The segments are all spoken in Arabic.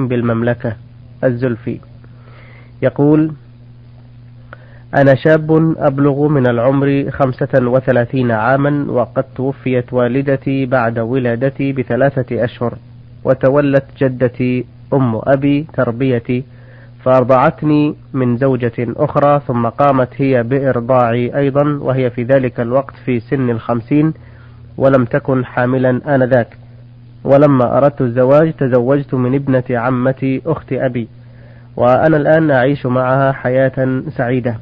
بالمملكة الزلفي. يقول أنا شاب أبلغ من العمر خمسة وثلاثين عاما وقد توفيت والدتي بعد ولادتي بثلاثة أشهر وتولت جدتي أم أبي تربيتي فأرضعتني من زوجة أخرى ثم قامت هي بإرضاعي أيضا وهي في ذلك الوقت في سن الخمسين ولم تكن حاملا آنذاك. ولما أردت الزواج تزوجت من ابنة عمتي أخت أبي وأنا الآن أعيش معها حياة سعيدة.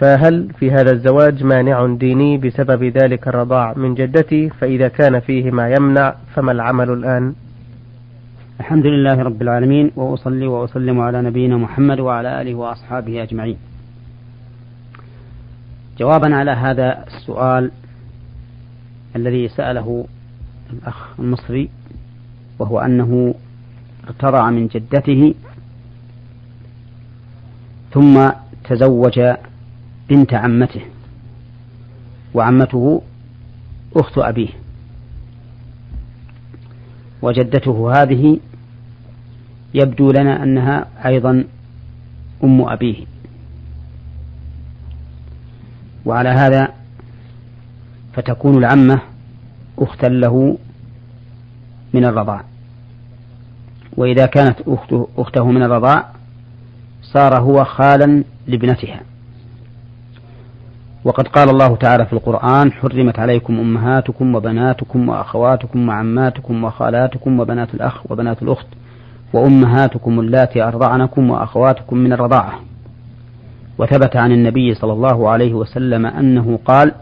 فهل في هذا الزواج مانع ديني بسبب ذلك الرضاع من جدتي؟ فإذا كان فيه ما يمنع فما العمل الآن؟ الحمد لله رب العالمين وأصلي وأسلم على نبينا محمد وعلى آله وأصحابه أجمعين. جوابا على هذا السؤال الذي سأله الأخ المصري وهو أنه ارتضع من جدته ثم تزوج بنت عمته وعمته أخت أبيه. وجدته هذه يبدو لنا أنها أيضا أم أبيه. وعلى هذا فتكون العمة أختا له من الرضاع. وإذا كانت أخته, أخته من الرضاع صار هو خالا لابنتها. وقد قال الله تعالى في القرآن حرمت عليكم أمهاتكم وبناتكم وأخواتكم وعماتكم وخالاتكم وبنات الأخ وبنات الأخت وأمهاتكم اللاتي أرضعنكم وأخواتكم من الرضاعة. وثبت عن النبي صلى الله عليه وسلم أنه قال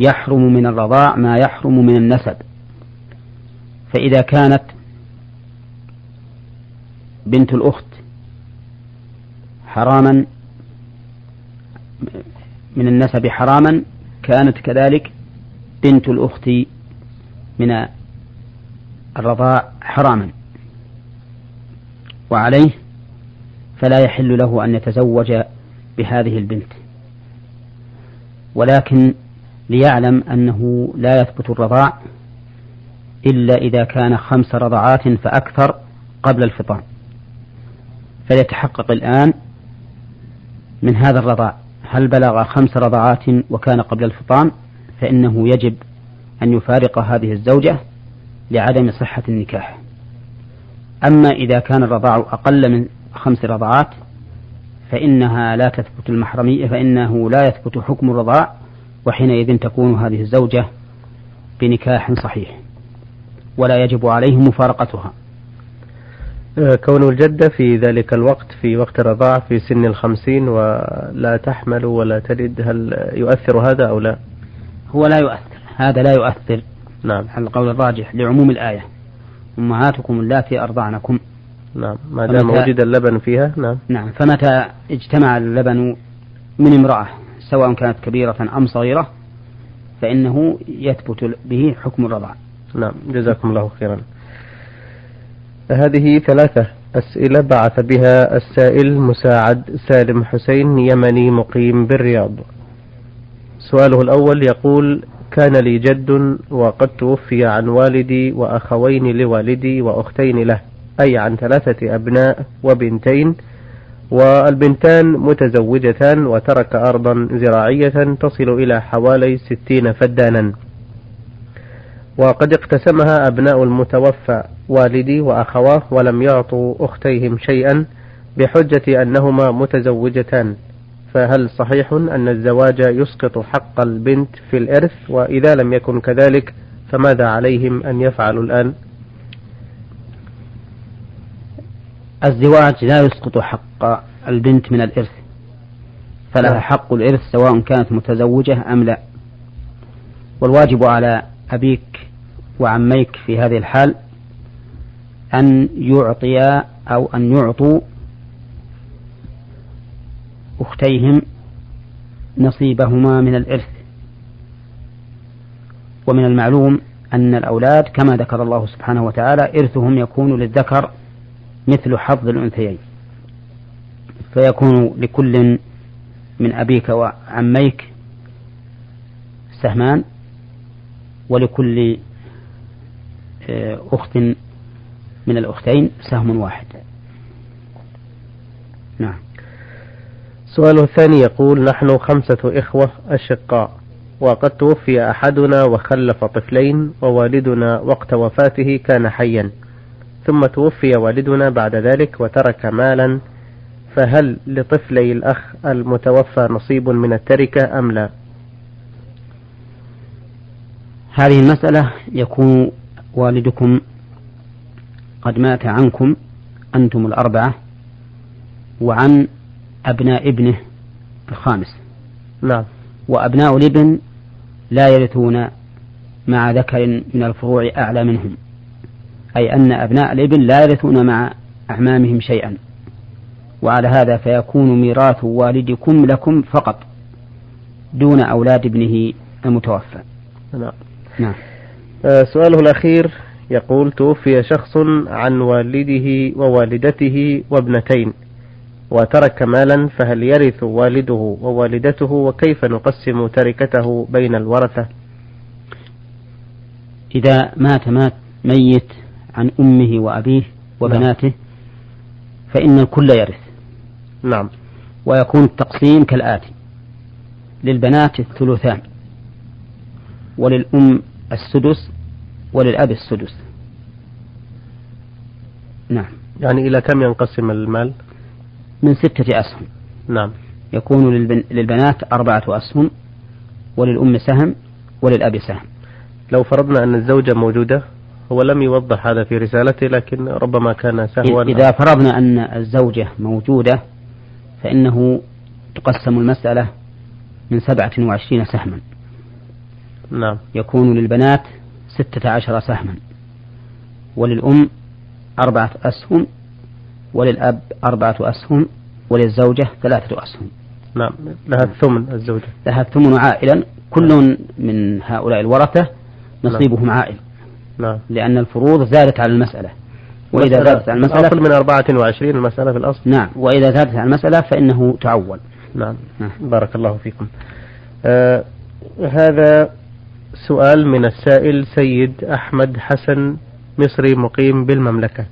يحرم من الرضاع ما يحرم من النسب. فإذا كانت بنت الأخت حراما من النسب حراما كانت كذلك بنت الأخت من الرضاع حراما. وعليه فلا يحل له أن يتزوج بهذه البنت. ولكن ليعلم أنه لا يثبت الرضاع إلا إذا كان خمس رضعات فأكثر قبل الفطام. فليتحقق الآن من هذا الرضاع. هل بلغ خمس رضعات وكان قبل الفطام؟ فإنه يجب أن يفارق هذه الزوجة لعدم صحة النكاح. أما إذا كان الرضاع أقل من خمس رضعات فإنها لا تثبت المحرمية فإنه لا يثبت حكم الرضاع وحينئذ تكون هذه الزوجة بنكاح صحيح. ولا يجب عليه مفارقتها. آه، كون الجدة في ذلك الوقت في وقت الرضاعة في سن الخمسين ولا تحمل ولا تلد هل يؤثر هذا أو لا؟ هو لا يؤثر. هذا لا يؤثر. نعم. على القول الراجح لعموم الآية؟ أمهاتكم اللاتي أرضعنكم. نعم. ما دام وجد اللبن فيها نعم. نعم. فمتى اجتمع اللبن من امرأة سواء كانت كبيرة أم صغيرة فإنه يثبت به حكم الرضاع. نعم جزاكم الله خيرا. هذه ثلاثة أسئلة بعث بها السائل مساعد سالم حسين يمني مقيم بالرياض. سؤاله الأول يقول كان لي جد وقد توفي عن والدي وأخوين لوالدي وأختين له أي عن ثلاثة أبناء وبنتين والبنتان متزوجتان وترك أرضا زراعية تصل إلى حوالي ستين فدانا. وقد اقتسمها أبناء المتوفى والدي وأخواه ولم يعطوا أختيهم شيئا بحجة أنهما متزوجتان. فهل صحيح أن الزواج يسقط حق البنت في الإرث؟ وإذا لم يكن كذلك فماذا عليهم أن يفعلوا الآن؟ الزواج لا يسقط حق البنت من الإرث. فلها نعم. حق الإرث سواء كانت متزوجة أم لا. والواجب على أبيك وعميك في هذه الحال أن يعطيا أو أن يعطوا أختيهم نصيبهما من الإرث. ومن المعلوم أن الأولاد كما ذكر الله سبحانه وتعالى إرثهم يكون للذكر مثل حظ الأنثيين. فيكون لكل من أبيك وعميك سهمان ولكل أخت من الأختين سهم واحد. نعم. سؤاله الثاني يقول نحن خمسة إخوة أشقاء وقد توفي أحدنا وخلف طفلين ووالدنا وقت وفاته كان حيا ثم توفي والدنا بعد ذلك وترك مالا فهل لطفلي الأخ المتوفى نصيب من التركة أم لا؟ هذه المسألة يكون والدكم قد مات عنكم أنتم الأربعة وعن أبناء ابنه الخامس. نعم. وأبناء الابن لا يرثون مع ذكر من الفروع أعلى منهم أي أن أبناء الابن لا يرثون مع أعمامهم شيئا. وعلى هذا فيكون ميراث والدكم لكم فقط دون أولاد ابنه المتوفى. نعم. نعم. سؤاله الأخير يقول توفي شخص عن والده ووالدته وابنتين وترك مالا فهل يرث والده ووالدته؟ وكيف نقسم تركته بين الورثة؟ إذا مات مات ميت عن أمه وأبيه وبناته فإن الكل يرث. نعم. ويكون التقسيم كالآتي للبنات الثلثان وللأم السدس وللأب السدس. نعم. يعني إلى كم ينقسم المال؟ من ستة أسهم. نعم. يكون للبن... للبنات أربعة أسهم وللأم سهم وللأب سهم. لو فرضنا أن الزوجة موجودة هو لم يوضح هذا في رسالته لكن ربما كان سهوا. إذا فرضنا أن الزوجة موجودة فإنه تقسم المسألة من سبعة وعشرين سهما. نعم. يكون للبنات ستة عشر سهما. وللأم أربعة أسهم. وللأب أربعة أسهم. وللزوجة ثلاثة أسهم. نعم. لها الثمن الزوجة. لها الثمن عائلا. كل من هؤلاء الورثة نصيبهم عائل. نعم. لأن الفروض زادت على المسألة. وإذا زادت على المسألة أصل من 24 المسألة في الأصل. نعم. وإذا زادت على المسألة فإنه تعول. نعم, نعم. بارك الله فيكم. آه هذا سؤال من السائل سيد أحمد حسن مصري مقيم بالمملكة.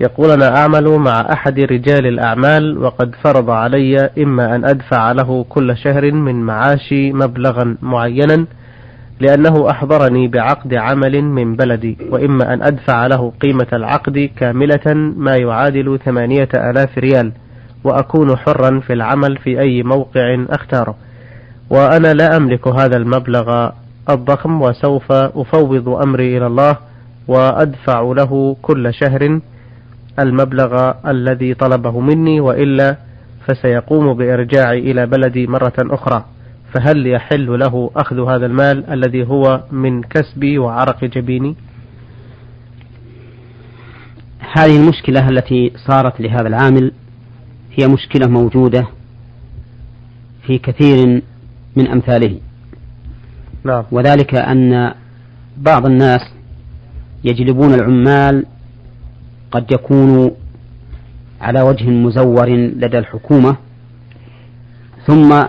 يقول أنا أعمل مع أحد رجال الأعمال وقد فرض علي إما أن أدفع له كل شهر من معاشي مبلغا معينا لأنه أحضرني بعقد عمل من بلدي وإما أن أدفع له قيمة العقد كاملة ما يعادل ثمانية آلاف ريال وأكون حرا في العمل في أي موقع أختاره. وأنا لا أملك هذا المبلغ الضخم وسوف أفوض أمري إلى الله وأدفع له كل شهر المبلغ الذي طلبه مني وإلا فسيقوم بإرجاعي إلى بلدي مرة أخرى. فهل يحل له أخذ هذا المال الذي هو من كسبي وعرق جبيني؟ هذه المشكلة التي صارت لهذا العامل هي مشكلة موجودة في كثير من أمثاله. نعم. وذلك أن بعض الناس يجلبون العمال قد يكون على وجه مزور لدى الحكومة ثم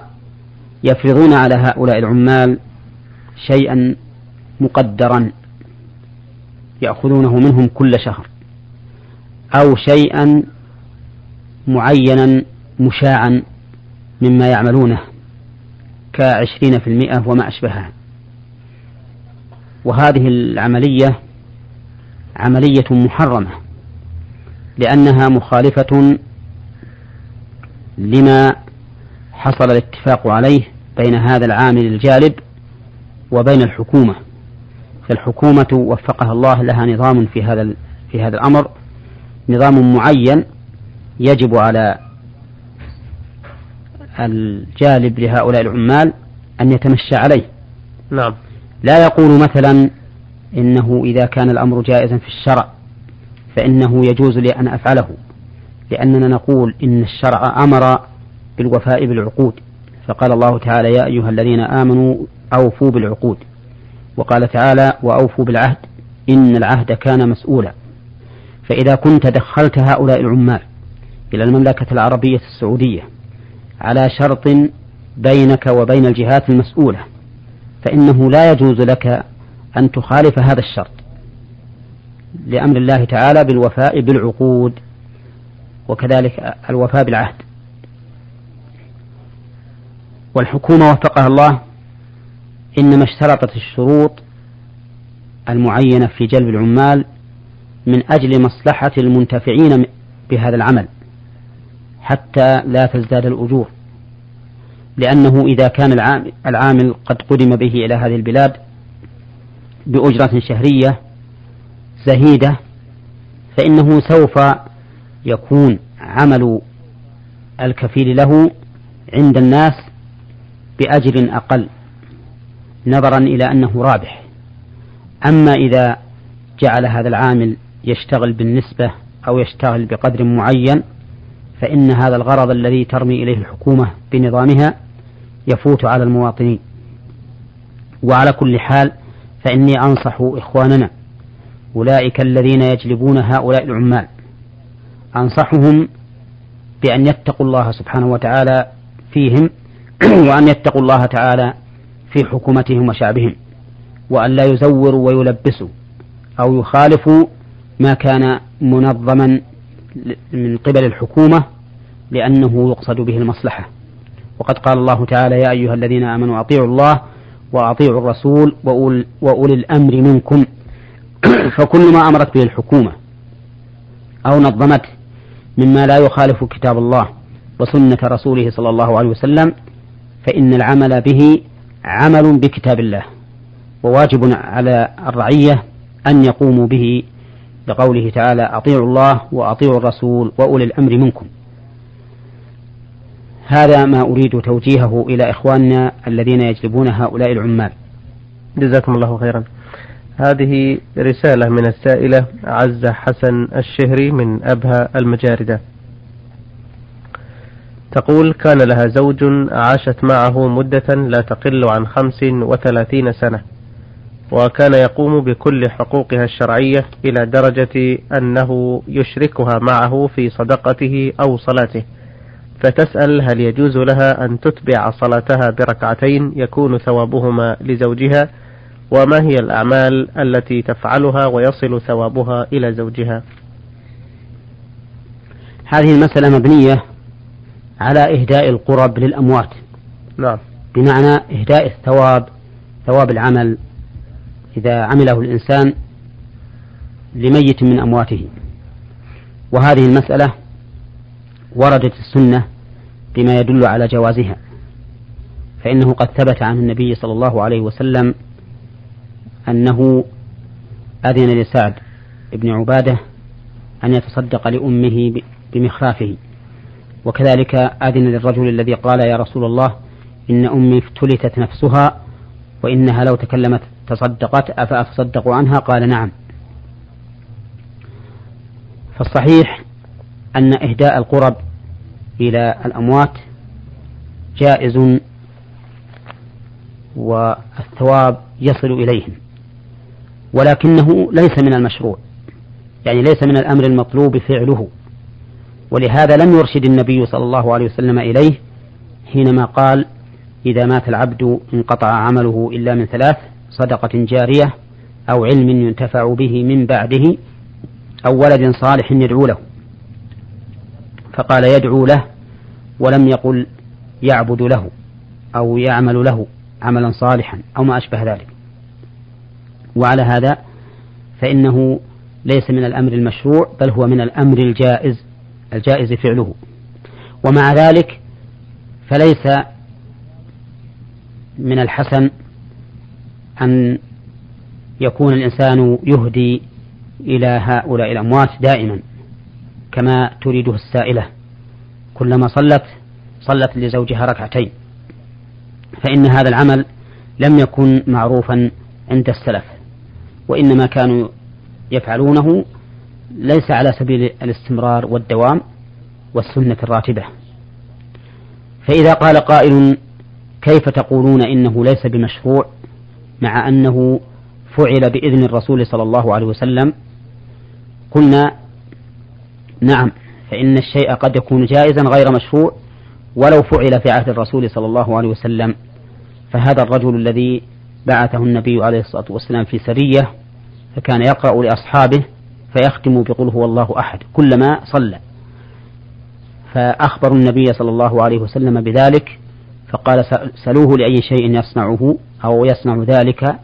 يفرضون على هؤلاء العمال شيئا مقدرا يأخذونه منهم كل شهر أو شيئا معينا مشاعا مما يعملونه كعشرين في المئة وما أشبهها وهذه العملية عملية محرمة لأنها مخالفة لما حصل الاتفاق عليه بين هذا العامل الجالب وبين الحكومة. فالحكومة وفقها الله لها نظام في هذا في هذا الأمر نظام معين يجب على الجالب لهؤلاء العمال أن يتمشى عليه. نعم. لا يقول مثلا إنه إذا كان الأمر جائزا في الشرع فإنه يجوز لي أن أفعله لأننا نقول إن الشرع أمر بالوفاء بالعقود. فقال الله تعالى يا أيها الذين آمنوا أوفوا بالعقود وقال تعالى وأوفوا بالعهد إن العهد كان مسؤولا فإذا كنت دخلت هؤلاء العمال إلى المملكة العربية السعودية على شرط بينك وبين الجهات المسؤولة فإنه لا يجوز لك أن تخالف هذا الشرط لأمر الله تعالى بالوفاء بالعقود وكذلك الوفاء بالعهد. والحكومة وفقها الله إنما اشترطت الشروط المعينة في جلب العمال من أجل مصلحة المنتفعين بهذا العمل حتى لا تزداد الأجور. لأنه إذا كان العامل قد قدم به إلى هذه البلاد بأجرة شهرية زهيدة فإنه سوف يكون عمل الكفيل له عند الناس بأجر أقل نظرا إلى أنه رابح. أما إذا جعل هذا العامل يشتغل بالنسبة أو يشتغل بقدر معين فإن هذا الغرض الذي ترمي إليه الحكومة بنظامها يفوت على المواطنين. وعلى كل حال فإني أنصح إخواننا أولئك الذين يجلبون هؤلاء العمال أنصحهم بأن يتقوا الله سبحانه وتعالى فيهم وأن يتقوا الله تعالى في حكومتهم وشعبهم وأن لا يزوروا ويلبسوا أو يخالفوا ما كان منظما من قبل الحكومة لأنه يقصد به المصلحة. وقد قال الله تعالى يا أيها الذين آمنوا أطيعوا الله وأطيعوا الرسول وأولي الأمر منكم. فكل ما أمرت به الحكومة أو نظمته مما لا يخالف كتاب الله وسنة رسوله صلى الله عليه وسلم فإن العمل به عمل بكتاب الله وواجب على الرعية أن يقوموا به لقوله تعالى أطيعوا الله وأطيعوا الرسول وأولي الأمر منكم. هذا ما أريد توجيهه إلى إخواننا الذين يجلبون هؤلاء العمال. جزاكم الله خيرا. هذه رسالة من السائلة عزة حسن الشهري من أبها المجاردة. تقول كان لها زوج عاشت معه مدة لا تقل عن خمس وثلاثين سنة وكان يقوم بكل حقوقها الشرعية إلى درجة أنه يشركها معه في صدقته أو صلاته. فتسأل هل يجوز لها أن تتبع صلاتها بركعتين يكون ثوابهما لزوجها وما هي الأعمال التي تفعلها ويصل ثوابها إلى زوجها؟ هذه المسألة مبنية على إهداء القرب للأموات. نعم. بمعنى إهداء الثواب ثواب العمل. إذا عمله الإنسان لميت من أمواته. وهذه المسألة وردت السنة بما يدل على جوازها فإنه قد ثبت عن النبي صلى الله عليه وسلم أنه أذن لسعد بن عبادة أن يتصدق لأمه بمخرافه وكذلك أذن للرجل الذي قال يا رسول الله إن أمي افتلتت نفسها وإنها لو تكلمت تصدقت أفأتصدق عنها؟ قال نعم. فالصحيح أن إهداء القرب إلى الأموات جائز والثواب يصل إليهم ولكنه ليس من المشروع يعني ليس من الأمر المطلوب فعله ولهذا لم يرشد النبي صلى الله عليه وسلم إليه حينما قال إذا مات العبد انقطع عمله إلا من ثلاث صدقة جارية أو علم ينتفع به من بعده أو ولد صالح يدعو له. فقال يدعو له ولم يقل يعبد له أو يعمل له عملا صالحا أو ما أشبه ذلك. وعلى هذا فإنه ليس من الأمر المشروع بل هو من الأمر الجائز الجائز فعله. ومع ذلك فليس من الحسن أن يكون الإنسان يهدي إلى هؤلاء الأموات دائما. كما تريده السائلة. كلما صلت صلت لزوجها ركعتين. فإن هذا العمل لم يكن معروفا عند السلف وإنما كانوا يفعلونه ليس على سبيل الاستمرار والدوام والسنة الراتبة. فإذا قال قائل كيف تقولون إنه ليس بمشروع؟ مع أنه فعل بإذن الرسول صلى الله عليه وسلم قلنا نعم. فإن الشيء قد يكون جائزا غير مشروع ولو فعل في عهد الرسول صلى الله عليه وسلم. فهذا الرجل الذي بعثه النبي عليه الصلاة والسلام في سرية فكان يقرأ لأصحابه فيختم بقول هو الله أحد كلما صلى. فأخبروا النبي صلى الله عليه وسلم بذلك فقال سلوه لأي شيء يصنعه أو يصنع ذلك.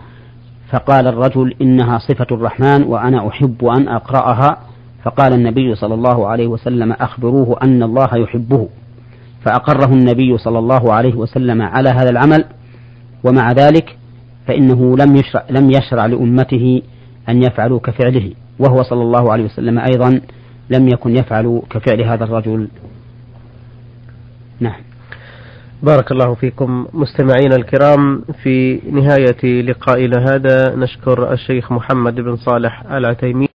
فقال الرجل إنها صفة الرحمن وأنا أحب أن أقرأها فقال النبي صلى الله عليه وسلم أخبروه أن الله يحبه. فأقره النبي صلى الله عليه وسلم على هذا العمل ومع ذلك فإنه لم يشرع, لم يشرع لأمته أن يفعلوا كفعله. وهو صلى الله عليه وسلم أيضا لم يكن يفعل كفعل هذا الرجل. نعم. بارك الله فيكم مستمعينا الكرام في نهاية لقائنا هذا نشكر الشيخ محمد بن صالح العتيمي.